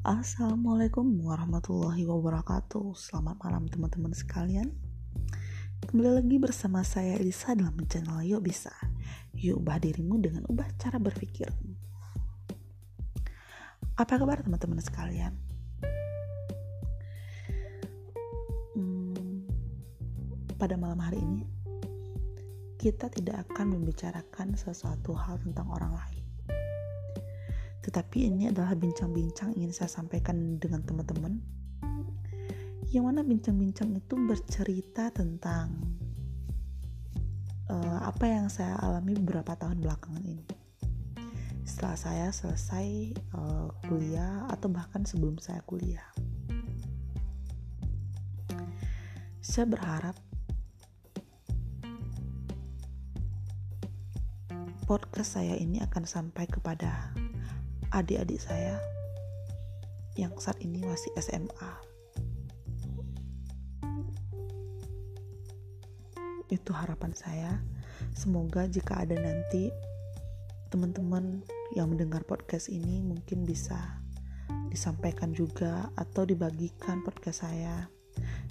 Assalamualaikum warahmatullahi wabarakatuh. Selamat malam teman-teman sekalian. Kembali lagi bersama saya Elisa dalam channel Yuk Bisa. Yuk ubah dirimu dengan ubah cara berpikir. Apa kabar teman-teman sekalian? Hmm, pada malam hari ini Kita tidak akan membicarakan sesuatu hal tentang orang lain tetapi ini adalah bincang-bincang ingin saya sampaikan dengan teman-teman. Yang mana bincang-bincang itu bercerita tentang uh, apa yang saya alami beberapa tahun belakangan ini. Setelah saya selesai uh, kuliah atau bahkan sebelum saya kuliah. Saya berharap podcast saya ini akan sampai kepada adik-adik saya yang saat ini masih SMA. Itu harapan saya. Semoga jika ada nanti teman-teman yang mendengar podcast ini mungkin bisa disampaikan juga atau dibagikan podcast saya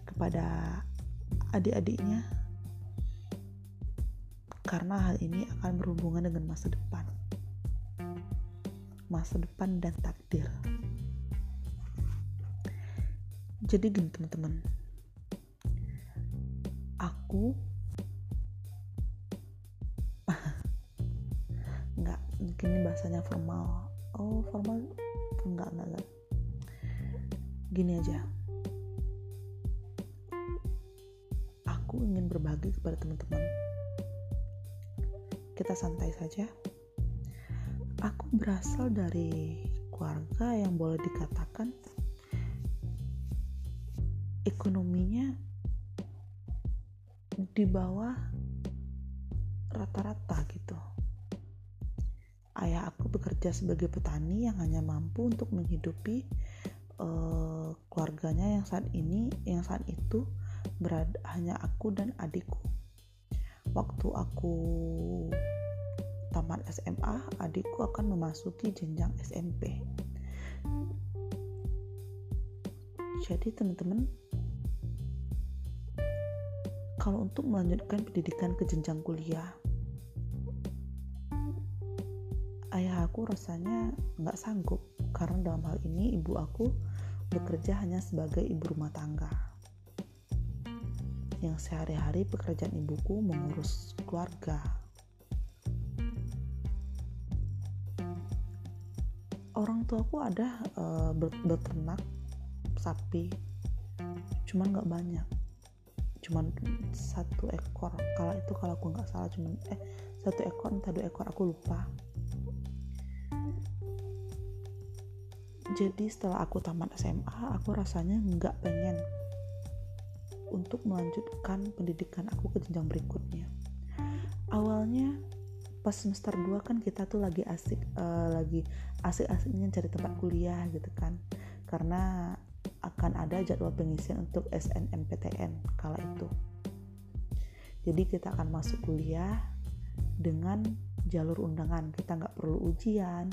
kepada adik-adiknya karena hal ini akan berhubungan dengan masa depan masa depan dan takdir. Jadi gini teman-teman, aku nggak mungkin ini bahasanya formal. Oh formal enggak enggak, enggak. Gini aja, aku ingin berbagi kepada teman-teman. Kita santai saja aku berasal dari keluarga yang boleh dikatakan ekonominya di bawah rata-rata gitu. Ayah aku bekerja sebagai petani yang hanya mampu untuk menghidupi uh, keluarganya yang saat ini, yang saat itu berada hanya aku dan adikku. Waktu aku tamat SMA, adikku akan memasuki jenjang SMP. Jadi teman-teman, kalau untuk melanjutkan pendidikan ke jenjang kuliah, ayah aku rasanya nggak sanggup karena dalam hal ini ibu aku bekerja hanya sebagai ibu rumah tangga yang sehari-hari pekerjaan ibuku mengurus keluarga orang tuaku ada uh, beternak sapi cuman nggak banyak. Cuman satu ekor. Kalau itu kalau aku nggak salah cuman eh satu ekor entah dua ekor aku lupa. Jadi setelah aku tamat SMA aku rasanya nggak pengen untuk melanjutkan pendidikan aku ke jenjang berikutnya. Awalnya pas semester 2 kan kita tuh lagi asik uh, lagi asik-asiknya cari tempat kuliah gitu kan. Karena akan ada jadwal pengisian untuk SNMPTN kala itu. Jadi kita akan masuk kuliah dengan jalur undangan. Kita nggak perlu ujian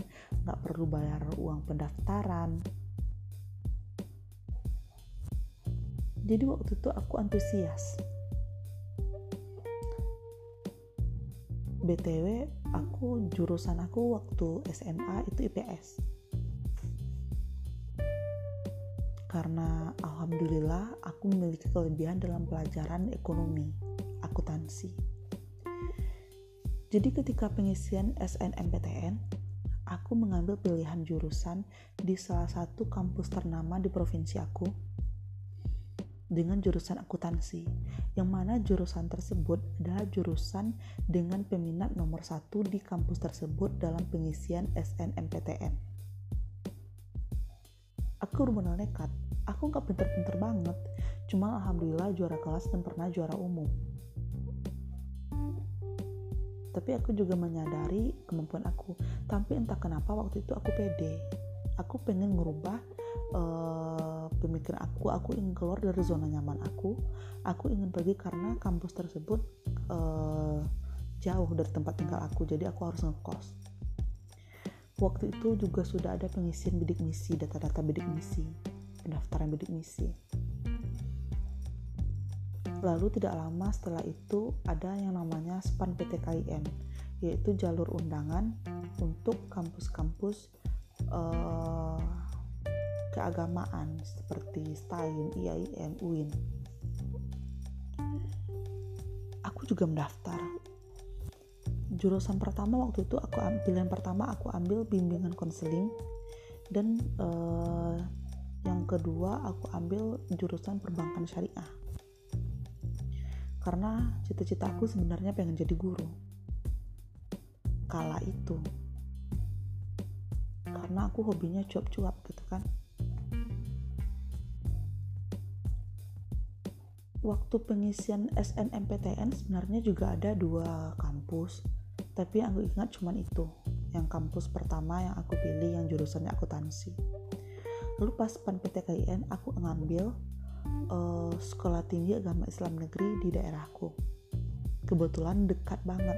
nggak perlu bayar uang pendaftaran. Jadi waktu itu aku antusias btw aku jurusan aku waktu SMA itu IPS karena alhamdulillah aku memiliki kelebihan dalam pelajaran ekonomi akuntansi. Jadi ketika pengisian SNMPTN aku mengambil pilihan jurusan di salah satu kampus ternama di provinsi aku dengan jurusan akuntansi, yang mana jurusan tersebut adalah jurusan dengan peminat nomor satu di kampus tersebut dalam pengisian SNMPTN. Aku benar nekat, aku nggak pinter-pinter banget, cuma alhamdulillah juara kelas dan pernah juara umum. Tapi aku juga menyadari kemampuan aku, tapi entah kenapa waktu itu aku pede. Aku pengen merubah uh, pemikiran aku aku ingin keluar dari zona nyaman aku. Aku ingin pergi karena kampus tersebut uh, jauh dari tempat tinggal aku jadi aku harus ngekos. Waktu itu juga sudah ada pengisian bidik misi data-data bidik misi pendaftaran bidik misi. Lalu tidak lama setelah itu ada yang namanya SPAN PTKIN yaitu jalur undangan untuk kampus-kampus uh, keagamaan seperti STAIN, IAIN, UIN. Aku juga mendaftar. Jurusan pertama waktu itu aku pilihan pertama aku ambil bimbingan konseling dan uh, yang kedua aku ambil jurusan perbankan syariah. Karena cita-cita aku sebenarnya pengen jadi guru. Kala itu. Karena aku hobinya cuap-cuap gitu kan. Waktu pengisian SNMPTN sebenarnya juga ada dua kampus. Tapi aku ingat cuma itu yang kampus pertama yang aku pilih yang jurusannya akuntansi. Lalu pas pan PTKIN aku ngambil uh, sekolah tinggi agama Islam negeri di daerahku. Kebetulan dekat banget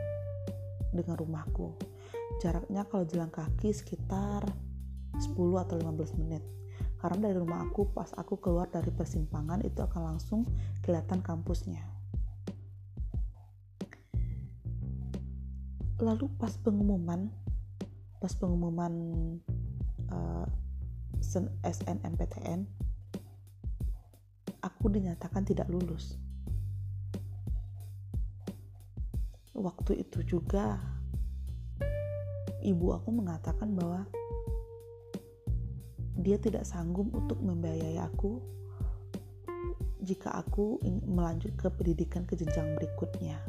dengan rumahku. Jaraknya kalau jalan kaki sekitar 10 atau 15 menit karena dari rumah aku pas aku keluar dari persimpangan itu akan langsung kelihatan kampusnya. Lalu pas pengumuman pas pengumuman uh, eh, SNMPTN aku dinyatakan tidak lulus. Waktu itu juga ibu aku mengatakan bahwa dia tidak sanggup untuk membiayai aku jika aku melanjut ke pendidikan ke jenjang berikutnya.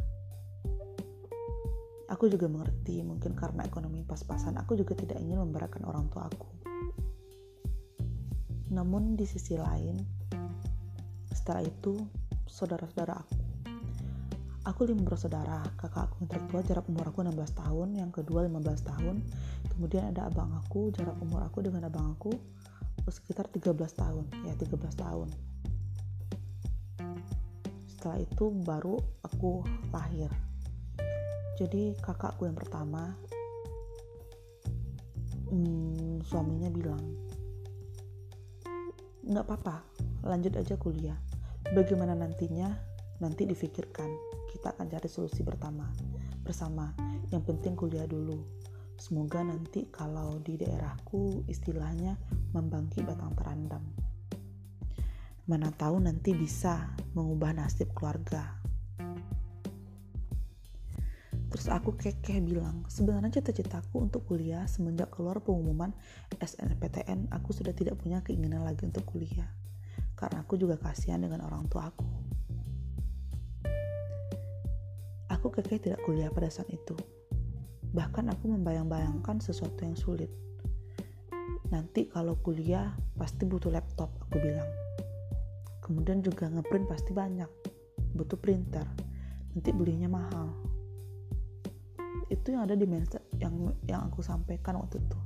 Aku juga mengerti, mungkin karena ekonomi pas-pasan, aku juga tidak ingin memberatkan orang tua aku. Namun di sisi lain, setelah itu, saudara-saudara aku. Aku lima bersaudara, kakak aku yang tertua jarak umur aku 16 tahun, yang kedua 15 tahun, kemudian ada abang aku, jarak umur aku dengan abang aku sekitar 13 tahun ya 13 tahun. Setelah itu baru aku lahir. Jadi kakakku yang pertama hmm, suaminya bilang nggak apa-apa lanjut aja kuliah. Bagaimana nantinya? Nanti difikirkan. Kita akan cari solusi pertama bersama. Yang penting kuliah dulu Semoga nanti kalau di daerahku istilahnya membangkit batang terandam. Mana tahu nanti bisa mengubah nasib keluarga. Terus aku kekeh bilang, sebenarnya cita-citaku untuk kuliah semenjak keluar pengumuman SNPTN, aku sudah tidak punya keinginan lagi untuk kuliah. Karena aku juga kasihan dengan orang tua aku. Aku kekeh tidak kuliah pada saat itu Bahkan aku membayang-bayangkan sesuatu yang sulit. Nanti kalau kuliah pasti butuh laptop, aku bilang. Kemudian juga ngeprint pasti banyak, butuh printer. Nanti belinya mahal. Itu yang ada di mindset yang yang aku sampaikan waktu itu.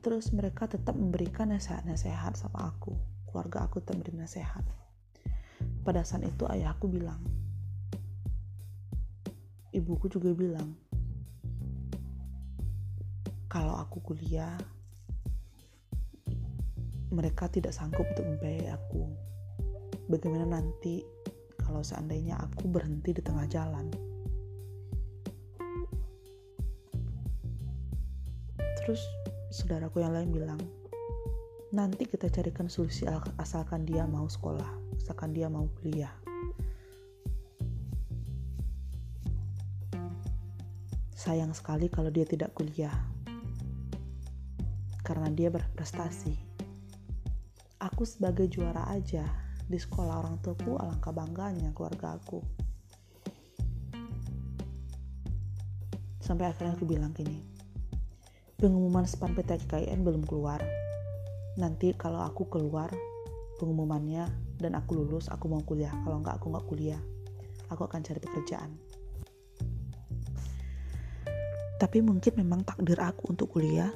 Terus mereka tetap memberikan nasihat-nasihat sama aku. Keluarga aku tetap memberi nasihat. Pada saat itu ayahku bilang, ibuku juga bilang kalau aku kuliah mereka tidak sanggup untuk membiayai aku. Bagaimana nanti kalau seandainya aku berhenti di tengah jalan? Terus saudaraku yang lain bilang nanti kita carikan solusi asalkan dia mau sekolah asalkan dia mau kuliah Sayang sekali kalau dia tidak kuliah. Karena dia berprestasi. Aku sebagai juara aja di sekolah orang tuaku alangkah bangganya keluarga aku. Sampai akhirnya aku bilang gini, pengumuman SPAN PTKIN belum keluar. Nanti kalau aku keluar pengumumannya dan aku lulus, aku mau kuliah. Kalau enggak, aku enggak kuliah. Aku akan cari pekerjaan. Tapi mungkin memang takdir aku untuk kuliah.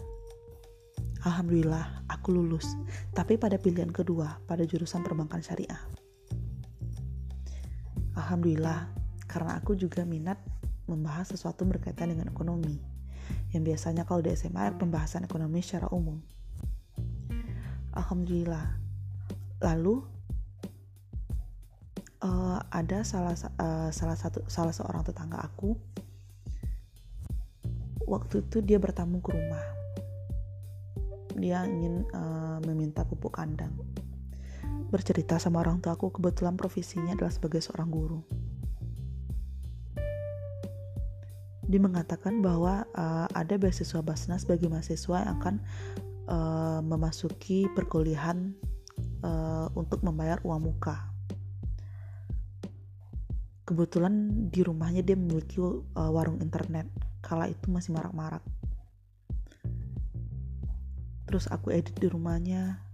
Alhamdulillah, aku lulus. Tapi pada pilihan kedua, pada jurusan perbankan syariah. Alhamdulillah, karena aku juga minat membahas sesuatu berkaitan dengan ekonomi. yang biasanya kalau di SMA pembahasan ekonomi secara umum alhamdulillah lalu uh, ada salah uh, salah satu salah seorang tetangga aku waktu itu dia bertamu ke rumah. Dia ingin uh, meminta pupuk kandang. Bercerita sama orang tua aku kebetulan profesinya adalah sebagai seorang guru. Dia mengatakan bahwa uh, ada beasiswa Basnas bagi mahasiswa yang akan uh, memasuki perkuliahan uh, untuk membayar uang muka. Kebetulan di rumahnya dia memiliki uh, warung internet kala itu masih marak-marak. Terus aku edit di rumahnya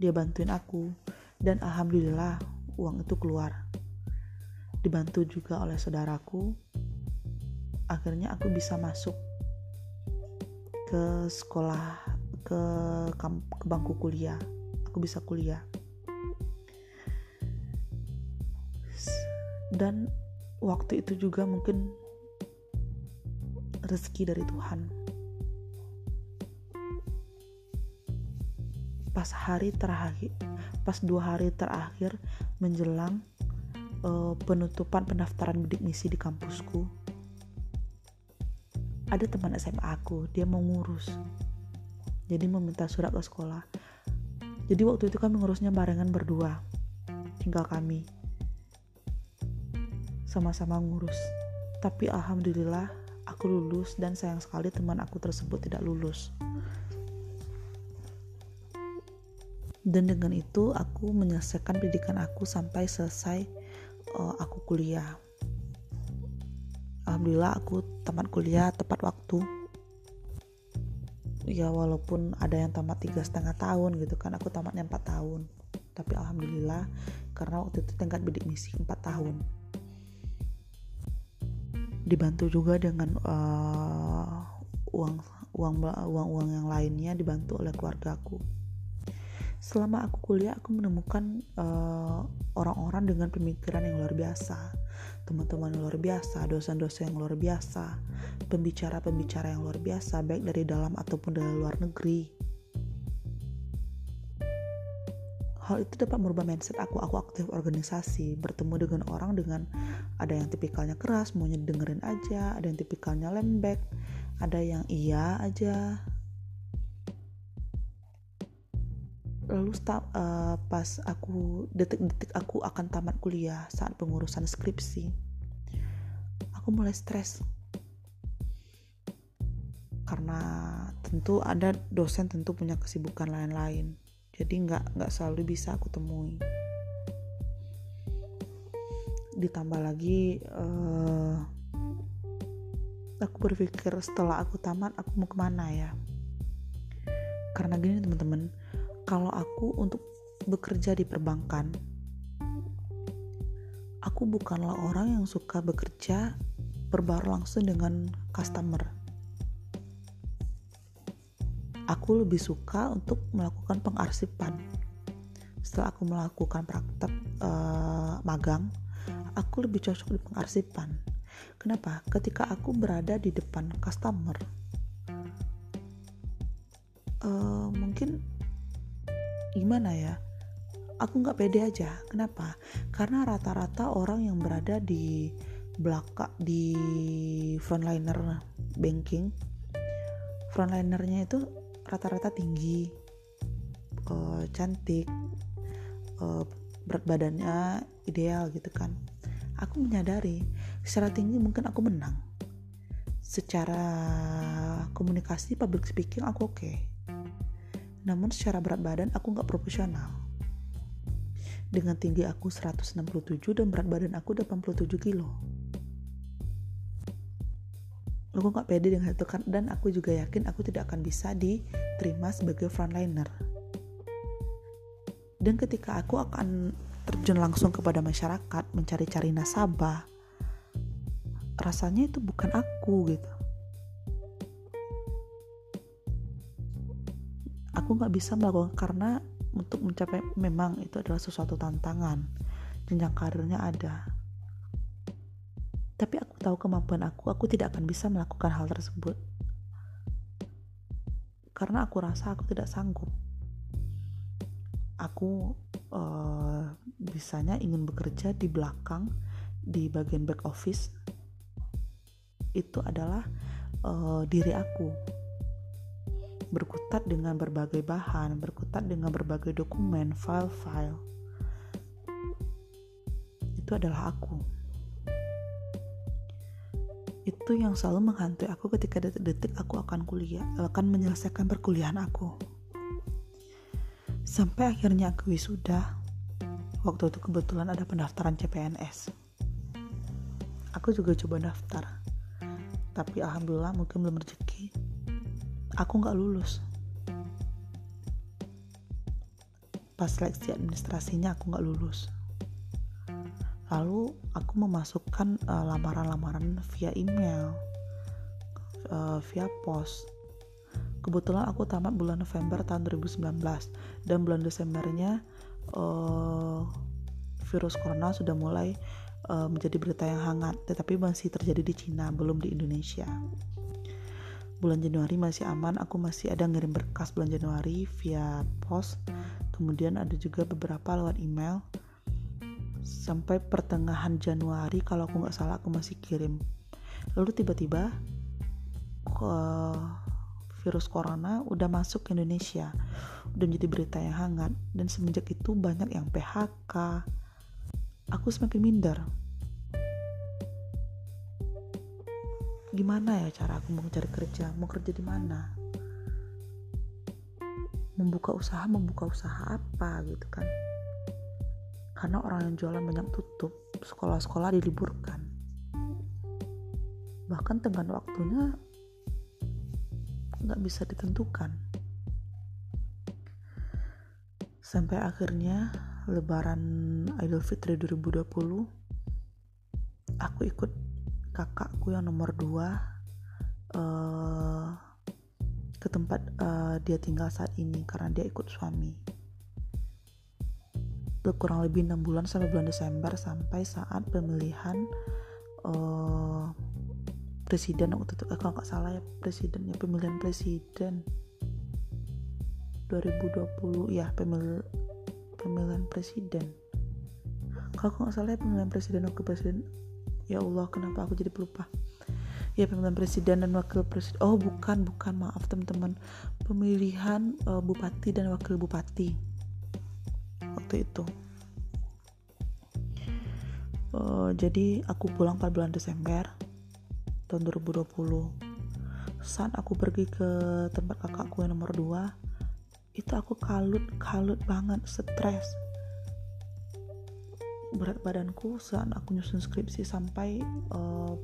dia bantuin aku dan alhamdulillah uang itu keluar. Dibantu juga oleh saudaraku. Akhirnya aku bisa masuk ke sekolah ke, ke bangku kuliah. Aku bisa kuliah. Dan waktu itu juga mungkin rezeki dari Tuhan. Pas hari terakhir pas dua hari terakhir menjelang uh, penutupan pendaftaran bidik misi di kampusku ada teman SMA aku dia mau ngurus. Jadi meminta surat ke sekolah. Jadi waktu itu kami ngurusnya barengan berdua tinggal kami. Sama-sama ngurus. Tapi alhamdulillah aku lulus dan sayang sekali teman aku tersebut tidak lulus. Dan dengan itu aku menyelesaikan pendidikan aku sampai selesai uh, aku kuliah. Alhamdulillah aku tamat kuliah tepat waktu. Ya walaupun ada yang tamat tiga setengah tahun gitu kan, aku tamatnya empat tahun. Tapi alhamdulillah karena waktu itu tingkat bidik misi empat tahun dibantu juga dengan uh, uang uang uang uang yang lainnya dibantu oleh keluargaku selama aku kuliah aku menemukan uh, orang-orang uh, dengan pemikiran yang luar biasa teman-teman luar biasa dosen-dosen yang luar biasa pembicara-pembicara yang luar biasa baik dari dalam ataupun dari luar negeri hal itu dapat merubah mindset aku. Aku aktif organisasi bertemu dengan orang dengan ada yang tipikalnya keras maunya dengerin aja ada yang tipikalnya lembek ada yang iya aja. Lalu uh, pas aku detik-detik aku akan tamat kuliah saat pengurusan skripsi aku mulai stres. Karena tentu ada dosen tentu punya kesibukan lain-lain jadi nggak nggak selalu bisa aku temui. Ditambah lagi uh, aku berpikir setelah aku tamat aku mau ke mana ya? Karena gini teman-teman kalau aku untuk bekerja di perbankan aku bukanlah orang yang suka bekerja berbaur langsung dengan customer. Aku lebih suka untuk melakukan pengarsipan. Setelah aku melakukan praktek uh, magang aku lebih cocok di pengarsipan. Kenapa? Ketika aku berada di depan customer. Uh, mungkin gimana ya? Aku nggak pede aja. Kenapa? Karena rata-rata orang yang berada di belakang di frontliner banking frontlinernya itu rata-rata tinggi uh, cantik uh, berat badannya ideal gitu kan. Aku menyadari secara tinggi mungkin aku menang. Secara komunikasi public speaking aku oke. Okay. namun secara berat badan aku nggak profesional. Dengan tinggi aku 167 dan berat badan aku 87 kilo. Aku nggak pede dengan itu kan dan aku juga yakin aku tidak akan bisa diterima sebagai frontliner dan ketika aku akan terjun langsung kepada masyarakat mencari-cari nasabah rasanya itu bukan aku gitu. Aku nggak bisa melakukan karena untuk mencapai memang itu adalah sesuatu tantangan. Jenjang karirnya ada. Tapi aku tahu kemampuan aku, aku tidak akan bisa melakukan hal tersebut. karena aku rasa aku tidak sanggup aku uh, bisanya ingin bekerja di belakang di bagian back office itu adalah uh, diri aku berkutat dengan berbagai bahan, berkutat dengan berbagai dokumen, file-file. Itu adalah aku. Itu yang selalu menghantui aku ketika detik-detik aku akan kuliah, akan menyelesaikan perkuliahan aku. Sampai akhirnya aku wisuda. Waktu itu kebetulan ada pendaftaran CPNS. Aku juga coba daftar. Tapi alhamdulillah mungkin belum rezeki aku nggak lulus pas seleksi administrasinya aku nggak lulus lalu aku memasukkan uh, lamaran-lamaran via email uh, via pos kebetulan aku tamat bulan November tahun 2019 dan bulan Desembernya uh, virus corona sudah mulai uh, menjadi berita yang hangat tetapi masih terjadi di Cina belum di Indonesia. Bulan Januari masih aman aku masih ada ngirim berkas bulan Januari via pos. Kemudian ada juga beberapa lewat email. Sampai pertengahan Januari kalau aku nggak salah aku masih kirim. Lalu tiba-tiba virus corona udah masuk ke Indonesia. Udah menjadi berita yang hangat dan semenjak itu banyak yang PHK aku semakin minder. Gimana ya cara aku mau cari kerja? Mau kerja di mana? Membuka usaha membuka usaha apa gitu kan? Karena orang yang jualan banyak tutup sekolah-sekolah diliburkan. Bahkan tenggat waktunya nggak bisa ditentukan. Sampai akhirnya lebaran Idul Fitri 2020 aku ikut kakakku yang nomor dua uh, ke tempat uh, dia tinggal saat ini karena dia ikut suami. Itu kurang lebih enam bulan sampai bulan Desember sampai saat pemilihan uh, presiden waktu itu kalau nggak salah ya presiden. ya pemilihan presiden 2020 ya pemil pemilihan presiden. Kalau nggak salah ya pemilihan presiden waktu presiden. Ya Allah kenapa aku jadi pelupa? Ya pemilihan presiden dan wakil presiden. Oh bukan bukan maaf teman-teman. Pemilihan uh, bupati dan wakil bupati. Waktu itu. Uh, jadi aku pulang pada bulan Desember tahun 2020 saat aku pergi ke tempat kakakku yang nomor 2 itu aku kalut kalut banget stres. Berat badanku saat aku nyusun skripsi sampai uh,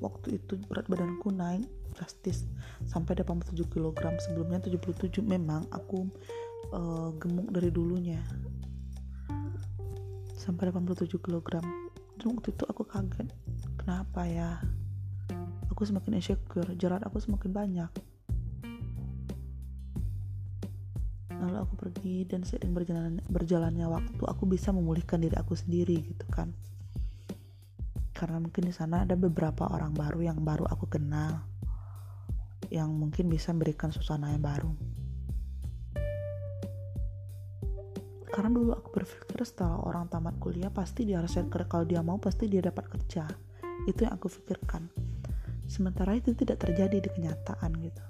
waktu itu berat badanku naik drastis sampai 87 kg sebelumnya 77 memang aku uh, gemuk dari dulunya. Sampai 87 kg waktu itu aku kaget kenapa ya aku semakin insecure jerat aku semakin banyak. Lalu aku pergi dan seiring berjalan berjalannya waktu aku bisa memulihkan diri aku sendiri gitu kan. Karena mungkin di sana ada beberapa orang baru yang baru aku kenal yang mungkin bisa memberikan suasana yang baru. Karena dulu aku berpikir setelah orang tamat kuliah pasti dia harus kerja kalau dia mau pasti dia dapat kerja. Itu yang aku pikirkan sementara itu tidak terjadi di kenyataan gitu.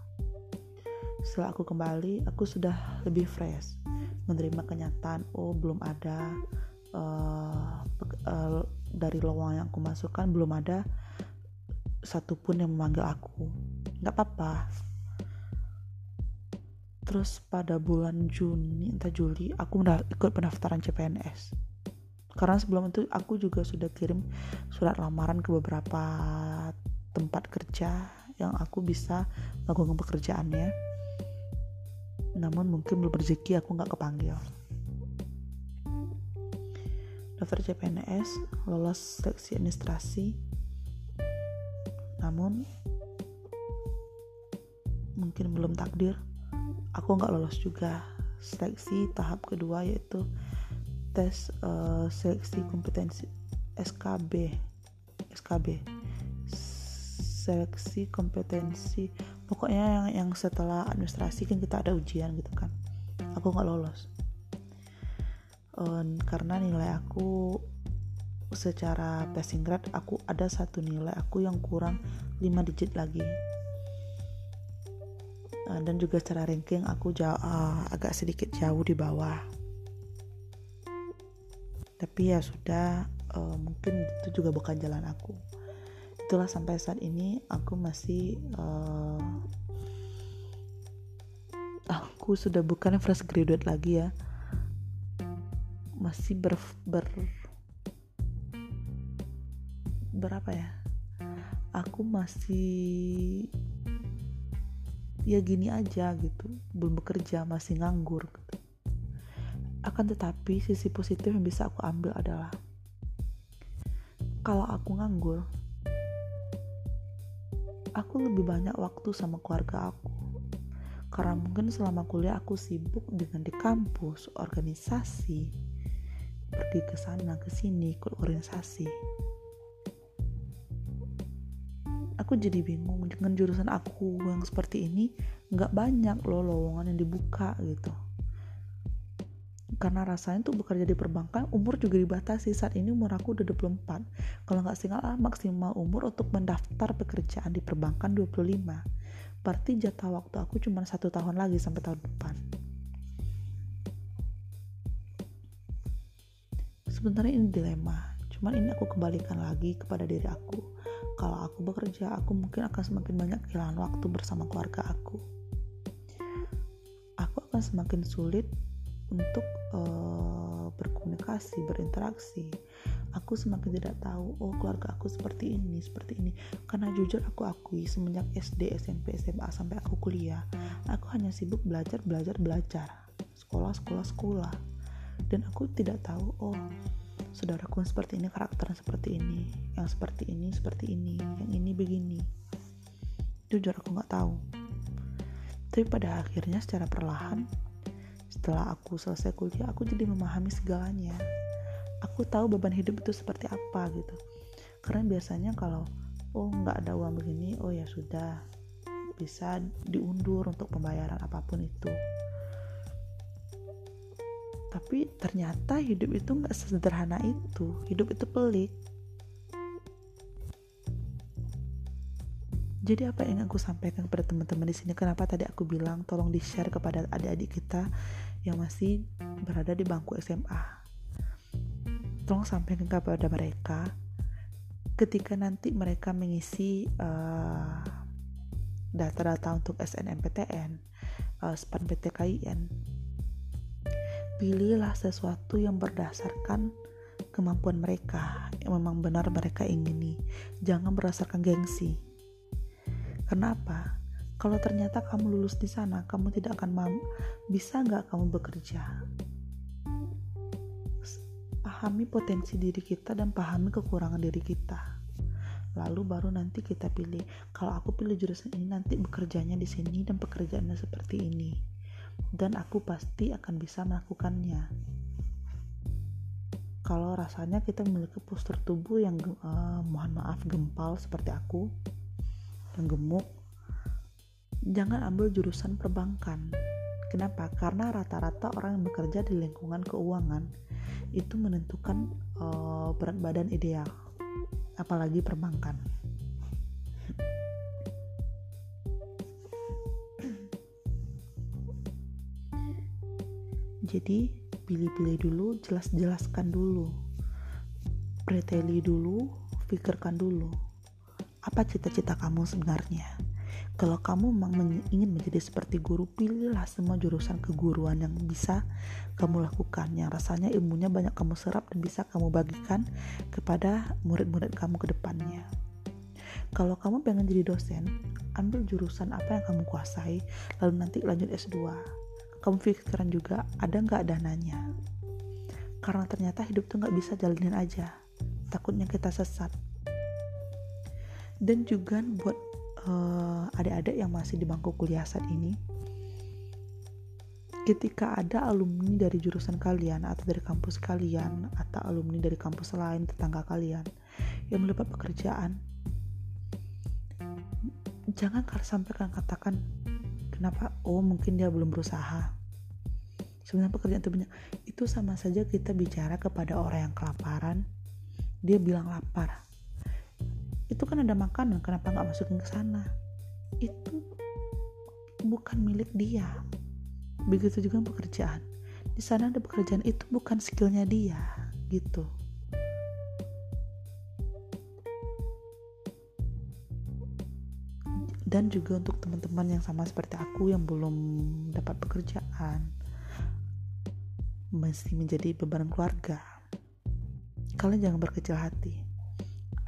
Setelah aku kembali aku sudah lebih fresh menerima kenyataan oh belum ada uh, dari lowongan yang aku masukkan belum ada satupun yang memanggil aku. Nggak apa-apa. Terus pada bulan Juni entah Juli aku ikut pendaftaran CPNS karena sebelum itu aku juga sudah kirim surat lamaran ke beberapa tempat kerja yang aku bisa melakukan pekerjaannya. Namun mungkin belum rezeki aku nggak kepanggil. Daftar CPNS lolos seleksi administrasi. Namun mungkin belum takdir aku nggak lolos juga seleksi tahap kedua yaitu tes uh, seleksi kompetensi SKB SKB seleksi kompetensi. Pokoknya yang yang setelah administrasi kan kita ada ujian gitu kan. Aku nggak lolos. Um, karena nilai aku secara passing grade aku ada satu nilai aku yang kurang 5 digit lagi. Uh, dan juga secara ranking aku jauh, uh, agak sedikit jauh di bawah. Tapi ya sudah uh, mungkin itu juga bukan jalan aku itulah sampai saat ini aku masih uh, aku sudah bukan fresh graduate lagi ya. Masih ber, ber berapa ya? Aku masih ya gini aja gitu. Belum bekerja masih nganggur gitu. akan tetapi sisi positif yang bisa aku ambil adalah kalau aku nganggur aku lebih banyak waktu sama keluarga aku. Karena mungkin selama kuliah aku sibuk dengan di kampus organisasi pergi ke sana ke sini ikut organisasi. Aku jadi bingung dengan jurusan aku yang seperti ini nggak banyak loh lowongan yang dibuka gitu karena rasanya tuh bekerja di perbankan umur juga dibatasi. Saat ini umur aku udah 24 kalau nggak salah maksimal umur untuk mendaftar pekerjaan di perbankan 25 berarti jatah waktu aku cuma satu tahun lagi sampai tahun depan. Sebenarnya ini dilema. Cuman ini aku kembalikan lagi kepada diri aku. Kalau aku bekerja aku mungkin akan semakin banyak kehilangan waktu bersama keluarga aku. Aku akan semakin sulit untuk uh, berkomunikasi, berinteraksi. Aku semakin tidak tahu, oh keluarga aku seperti ini, seperti ini. Karena jujur aku akui semenjak SD, SMP, SMA sampai aku kuliah, aku hanya sibuk belajar, belajar, belajar. Sekolah, sekolah, sekolah. Dan aku tidak tahu, oh saudaraku seperti ini karakternya seperti ini, yang seperti ini seperti ini, yang ini begini. Jujur aku nggak tahu. Tapi pada akhirnya secara perlahan setelah aku selesai kuliah aku jadi memahami segalanya. Aku tahu beban hidup itu seperti apa gitu. Karena biasanya kalau oh nggak ada uang begini oh ya sudah bisa diundur untuk pembayaran apa pun itu. Tapi ternyata hidup itu nggak sederhana itu. Hidup itu pelik. Jadi apa yang aku sampaikan kepada teman-teman di sini? Kenapa tadi aku bilang tolong di share kepada adik-adik kita yang masih berada di bangku SMA. Tolong sampaikan kepada mereka ketika nanti mereka mengisi uh, data-data untuk SNMPTN, uh, SPAN PTKIN, pilihlah sesuatu yang berdasarkan kemampuan mereka yang memang benar mereka ingini. Jangan berdasarkan gengsi. Kenapa? Kalau ternyata kamu lulus di sana kamu tidak akan mampu bisa nggak kamu bekerja? Pahami potensi diri kita dan pahami kekurangan diri kita. Lalu baru nanti kita pilih. Kalau aku pilih jurusan ini nanti bekerjanya di sini dan pekerjaannya seperti ini. Dan aku pasti akan bisa melakukannya. Kalau rasanya kita memiliki postur tubuh yang uh, mohon maaf gempal seperti aku yang gemuk jangan ambil jurusan perbankan. Kenapa? Karena rata-rata orang yang bekerja di lingkungan keuangan itu menentukan uh, berat badan ideal, apalagi perbankan. Jadi pilih-pilih dulu, jelas-jelaskan dulu, preteli dulu, pikirkan dulu, apa cita-cita kamu sebenarnya kalau kamu memang ingin menjadi seperti guru, pilihlah semua jurusan keguruan yang bisa kamu lakukan, yang rasanya ilmunya banyak kamu serap dan bisa kamu bagikan kepada murid-murid kamu ke depannya. Kalau kamu pengen jadi dosen, ambil jurusan apa yang kamu kuasai, lalu nanti lanjut S2. Kamu pikirkan juga, ada nggak dananya? Karena ternyata hidup tuh nggak bisa jalanin aja. Takutnya kita sesat. Dan juga buat uh, adik-adik yang masih di bangku kuliah saat ini ketika ada alumni dari jurusan kalian atau dari kampus kalian atau alumni dari kampus lain tetangga kalian yang mendapat pekerjaan jangan sampai kalian katakan kenapa? Oh mungkin dia belum berusaha. Sebenarnya pekerjaan itu banyak. Itu sama saja kita bicara kepada orang yang kelaparan dia bilang lapar itu kan ada makanan kenapa nggak masukin ke sana? Itu bukan milik dia. Begitu juga pekerjaan. Di sana ada pekerjaan itu bukan skillnya dia gitu. Dan juga untuk teman-teman yang sama seperti aku yang belum dapat pekerjaan masih menjadi beban keluarga. Kalian jangan berkecil hati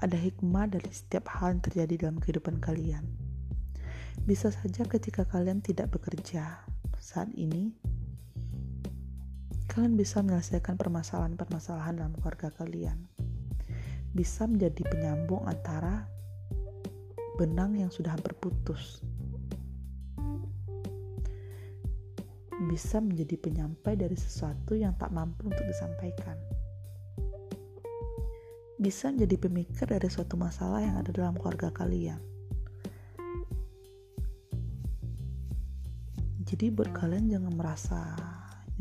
ada hikmah dari setiap hal yang terjadi dalam kehidupan kalian. Bisa saja ketika kalian tidak bekerja saat ini, kalian bisa menyelesaikan permasalahan-permasalahan dalam keluarga kalian. Bisa menjadi penyambung antara benang yang sudah hampir putus. Bisa menjadi penyampai dari sesuatu yang tak mampu untuk disampaikan bisa menjadi pemikir dari suatu masalah yang ada dalam keluarga kalian. Jadi buat kalian jangan merasa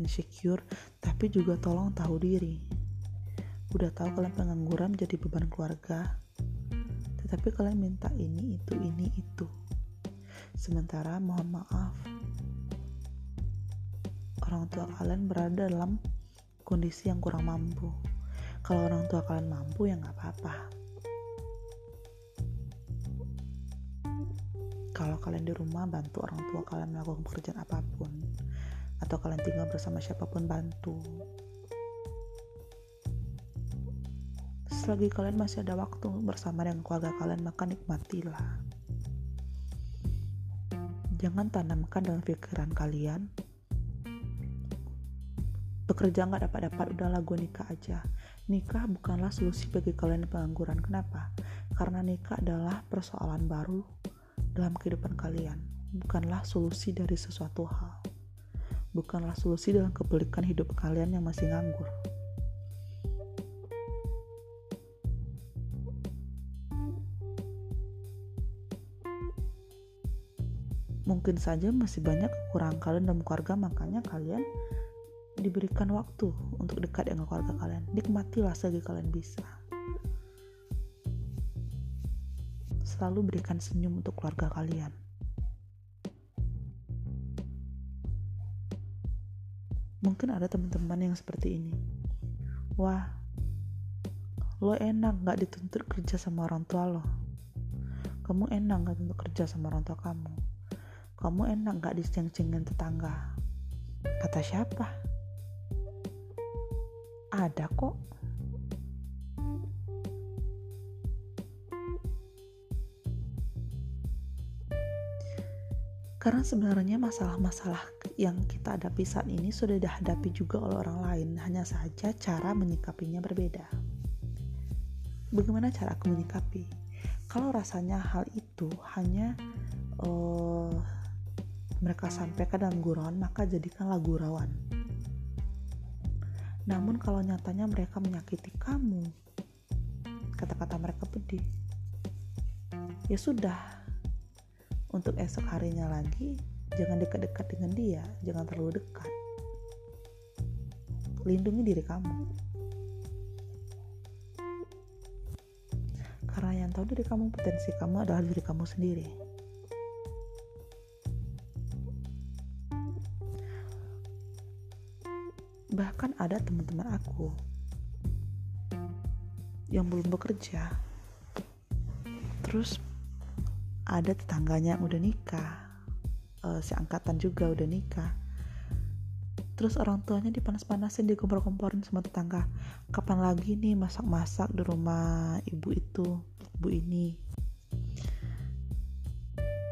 insecure, tapi juga tolong tahu diri. Udah tahu kalian pengangguran menjadi beban keluarga, tetapi kalian minta ini, itu, ini, itu. Sementara mohon maaf, orang tua kalian berada dalam kondisi yang kurang mampu kalau orang tua kalian mampu ya nggak apa-apa. Kalau kalian di rumah bantu orang tua kalian melakukan pekerjaan apa pun. Atau kalian tinggal bersama siapa pun bantu. Selagi kalian masih ada waktu bersama dengan keluarga kalian maka nikmatilah. Jangan tanamkan dalam pikiran kalian bekerja nggak dapat dapat udahlah gue nikah aja nikah bukanlah solusi bagi kalian yang pengangguran. Kenapa? Karena nikah adalah persoalan baru dalam kehidupan kalian, bukanlah solusi dari sesuatu hal. Bukanlah solusi dalam kebalikan hidup kalian yang masih nganggur. Mungkin saja masih banyak kekurangan kalian dalam keluarga, makanya kalian diberikan waktu untuk dekat dengan keluarga kalian. Nikmatilah selagi kalian bisa. Selalu berikan senyum untuk keluarga kalian. Mungkin ada teman-teman yang seperti ini. Wah lo enak gak dituntut kerja sama orang tua lo? Kamu enak gak untuk kerja sama orang tua kamu? Kamu enak gak diceng-cengin tetangga? Kata siapa ada kok. Karena sebenarnya masalah-masalah yang kita hadapi saat ini sudah dihadapi juga oleh orang lain, hanya saja cara menyikapinya berbeda. Bagaimana cara aku menyikapi? Kalau rasanya hal itu hanya uh, mereka sampaikan dalam gurauan, maka jadikanlah gurauan namun kalau nyatanya mereka menyakiti kamu, kata-kata mereka pedih. Ya sudah, untuk esok harinya lagi, jangan dekat-dekat dengan dia, jangan terlalu dekat. Lindungi diri kamu. Karena yang tahu diri kamu, potensi kamu adalah diri kamu sendiri. Bahkan ada teman-teman aku yang belum bekerja. Terus ada tetangganya yang udah nikah. Uh, si angkatan juga udah nikah. Terus orang tuanya dipanas-panasin dikompor-komporin sama tetangga. Kapan lagi nih masak-masak di rumah ibu itu ibu ini?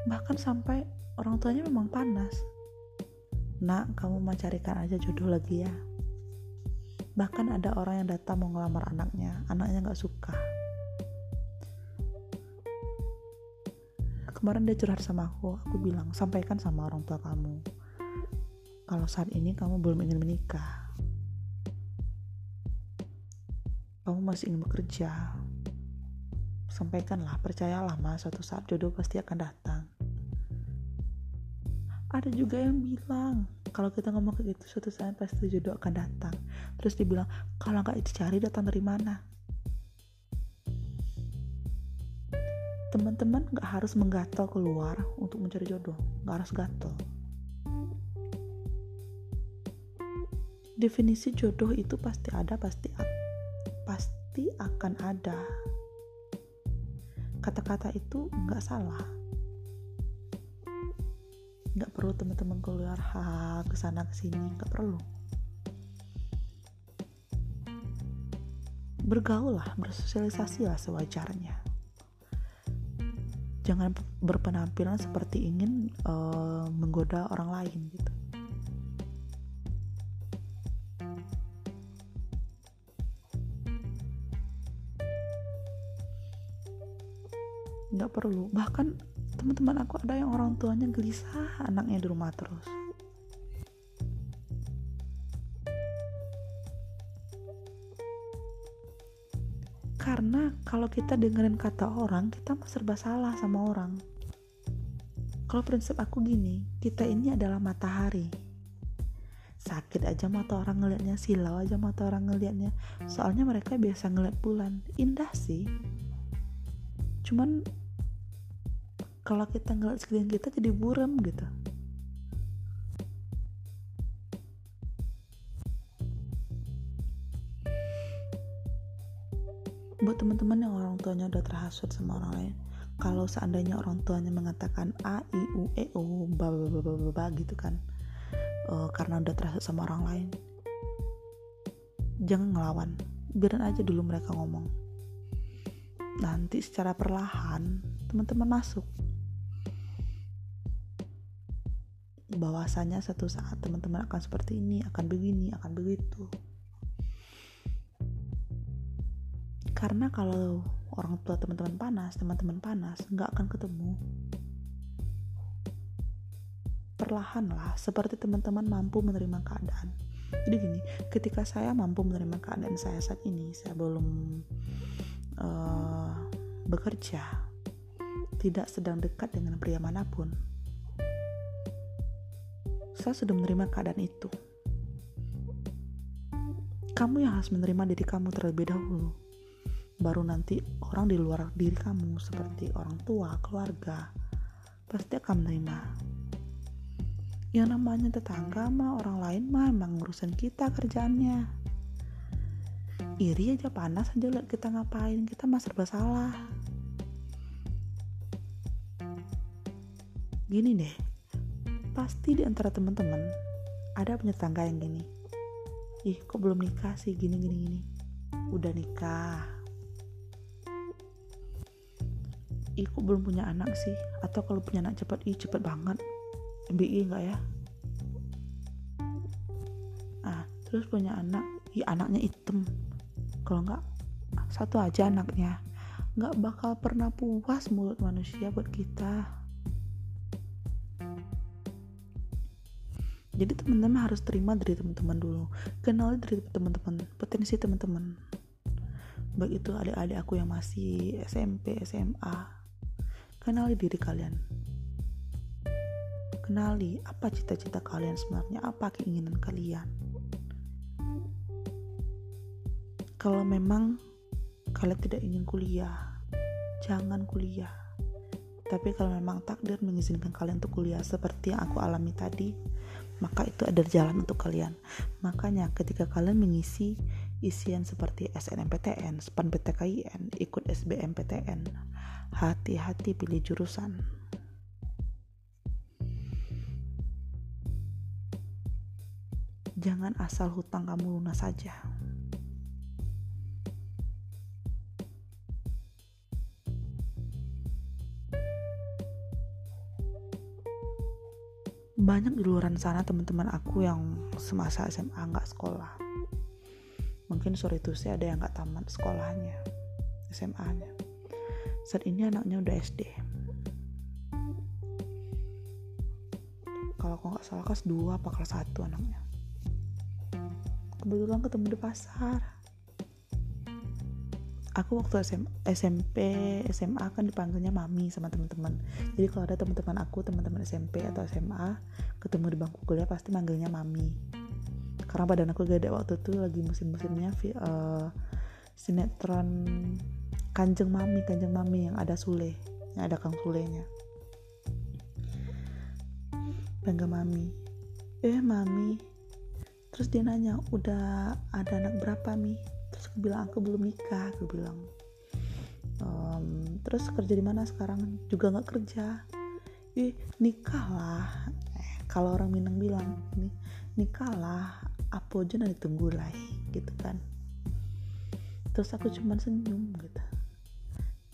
Bahkan sampai orang tuanya memang panas. Nak kamu mau carikan aja jodoh lagi ya bahkan ada orang yang datang mau ngelamar anaknya. Anaknya nggak suka. Kemarin dia curhat sama aku. Aku bilang sampaikan sama orang tua kamu. Kalau saat ini kamu belum ingin menikah. Kamu masih ingin bekerja. Sampaikanlah percayalah mas suatu saat jodoh pasti akan datang. Ada juga yang bilang kalau kita ngomong kayak gitu suatu saat pasti jodoh akan datang. Terus dibilang kalau nggak dicari datang dari mana? Teman-teman nggak harus menggatal keluar untuk mencari jodoh. Nggak harus gatal definisi jodoh itu pasti ada pasti pasti akan ada. Kata-kata itu nggak salah perlu teman-teman keluar. Ha ke sana ke sini. Nggak perlu. Bergaul lah bersosialisasi lah sewajarnya. Jangan berpenampilan seperti ingin uh, menggoda orang lain gitu. Nggak perlu. Bahkan teman-teman aku ada yang orang tuanya gelisah anaknya di rumah terus. Karena kalau kita dengerin kata orang kita mah serba salah sama orang. Kalau prinsip aku gini kita ini adalah matahari. Sakit aja mata orang ngelihatnya silau aja mata orang ngelihatnya soalnya mereka biasa ngeliat bulan. Indah sih. Cuman kalau kita ngeliat sekeliling kita jadi buram gitu. Buat teman-teman yang orang tuanya udah terhasut sama orang lain kalau seandainya orang tuanya mengatakan a i u e o ba ba ba, ba, ba gitu kan uh, karena udah terhasut sama orang lain jangan ngelawan. Biarin aja dulu mereka ngomong. Nanti secara perlahan teman-teman masuk bahwasanya satu saat teman-teman akan seperti ini akan begini akan begitu. Karena kalau orang tua teman-teman panas teman-teman panas nggak akan ketemu. Perlahan lah seperti teman-teman mampu menerima keadaan. Jadi gini ketika saya mampu menerima keadaan saya saat ini saya belum uh, bekerja tidak sedang dekat dengan pria mana pun saya sudah menerima keadaan itu kamu yang harus menerima diri kamu terlebih dahulu baru nanti orang di luar diri kamu seperti orang tua, keluarga pasti akan menerima. Yang namanya tetangga mah orang lain mah emang ngurusin kita kerjaannya. Iri aja panas aja lihat kita ngapain, kita mah serba salah. Gini deh, pasti di antara teman-teman ada punya tetangga yang gini. Ih, kok belum nikah sih gini gini gini. Udah nikah, ih kok belum punya anak sih? Atau kalau punya anak cepat ih cepet banget. MBI enggak ya? Ah terus punya anak. Ih anaknya hitam. Kalau enggak satu aja anaknya. Nggak bakal pernah puas mulut manusia buat kita jadi teman-teman harus terima dari teman-teman dulu kenal dari teman-teman potensi teman-teman baik itu adik-adik aku yang masih SMP SMA Kenali diri kalian. Kenali apa cita-cita kalian sebenarnya, apa keinginan kalian. Kalau memang kalian tidak ingin kuliah, jangan kuliah. Tapi kalau memang takdir mengizinkan kalian untuk kuliah seperti yang aku alami tadi, maka itu ada jalan untuk kalian. Makanya ketika kalian mengisi isian seperti SNMPTN, SPAN ikut SBMPTN, hati-hati pilih jurusan. Jangan asal hutang kamu lunas saja. Banyak di luar sana teman-teman aku yang semasa SMA nggak sekolah. Mungkin sore itu sih ada yang nggak tamat sekolahnya, SMA-nya saat ini anaknya udah SD kalau aku nggak salah kelas 2 apa kelas 1 anaknya. Kebetulan ketemu di pasar aku waktu SM, SMP SMA kan dipanggilnya mami sama teman-teman. Jadi kalau ada teman-teman aku teman-teman SMP atau SMA ketemu di bangku kuliah pasti manggilnya mami. Karena badan aku gede waktu itu lagi musim-musimnya uh, sinetron kanjeng mami kanjeng mami yang ada sule yang ada kang sulenya. Bangga mami. Eh mami. Terus dia nanya udah ada anak berapa mi terus aku bilang aku belum nikah. Aku bilang um, terus kerja di mana sekarang? Juga nggak kerja. Ih nikah lah. Eh, kalau orang Minang bilang nih nikah lah apa aja nanti tunggu lah gitu kan. Terus aku cuman senyum gitu.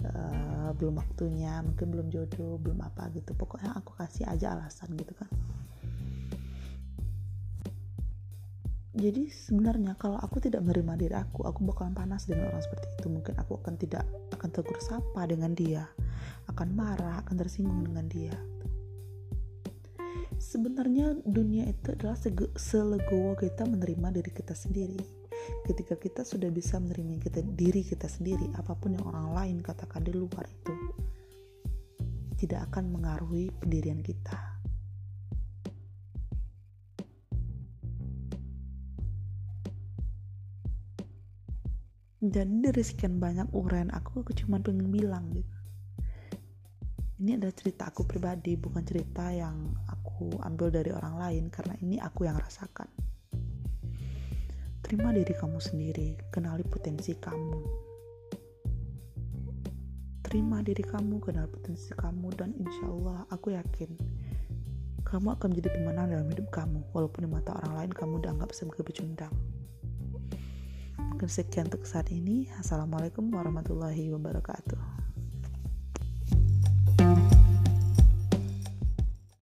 Uh, belum waktunya mungkin belum jodoh belum apa gitu. Pokoknya aku kasih aja alasan gitu kan jadi sebenarnya kalau aku tidak menerima diri aku aku bakalan panas dengan orang seperti itu. Mungkin aku akan tidak akan tegur sapa dengan dia akan marah akan tersinggung dengan dia. Sebenarnya dunia itu adalah selegowo kita menerima diri kita sendiri. Ketika kita sudah bisa menerima kita, diri kita sendiri apa pun yang orang lain katakan di luar itu tidak akan mengaruhi pendirian kita jadi dari sekian banyak uraian aku aku cuma pengen bilang gitu. Ini adalah cerita aku pribadi bukan cerita yang aku ambil dari orang lain karena ini aku yang rasakan. Terima diri kamu sendiri kenali potensi kamu. Terima diri kamu kenal potensi kamu dan insya Allah aku yakin kamu akan menjadi pemenang dalam hidup kamu walaupun di mata orang lain kamu dianggap sebagai pecundang Mungkin sekian untuk saat ini. Assalamualaikum warahmatullahi wabarakatuh.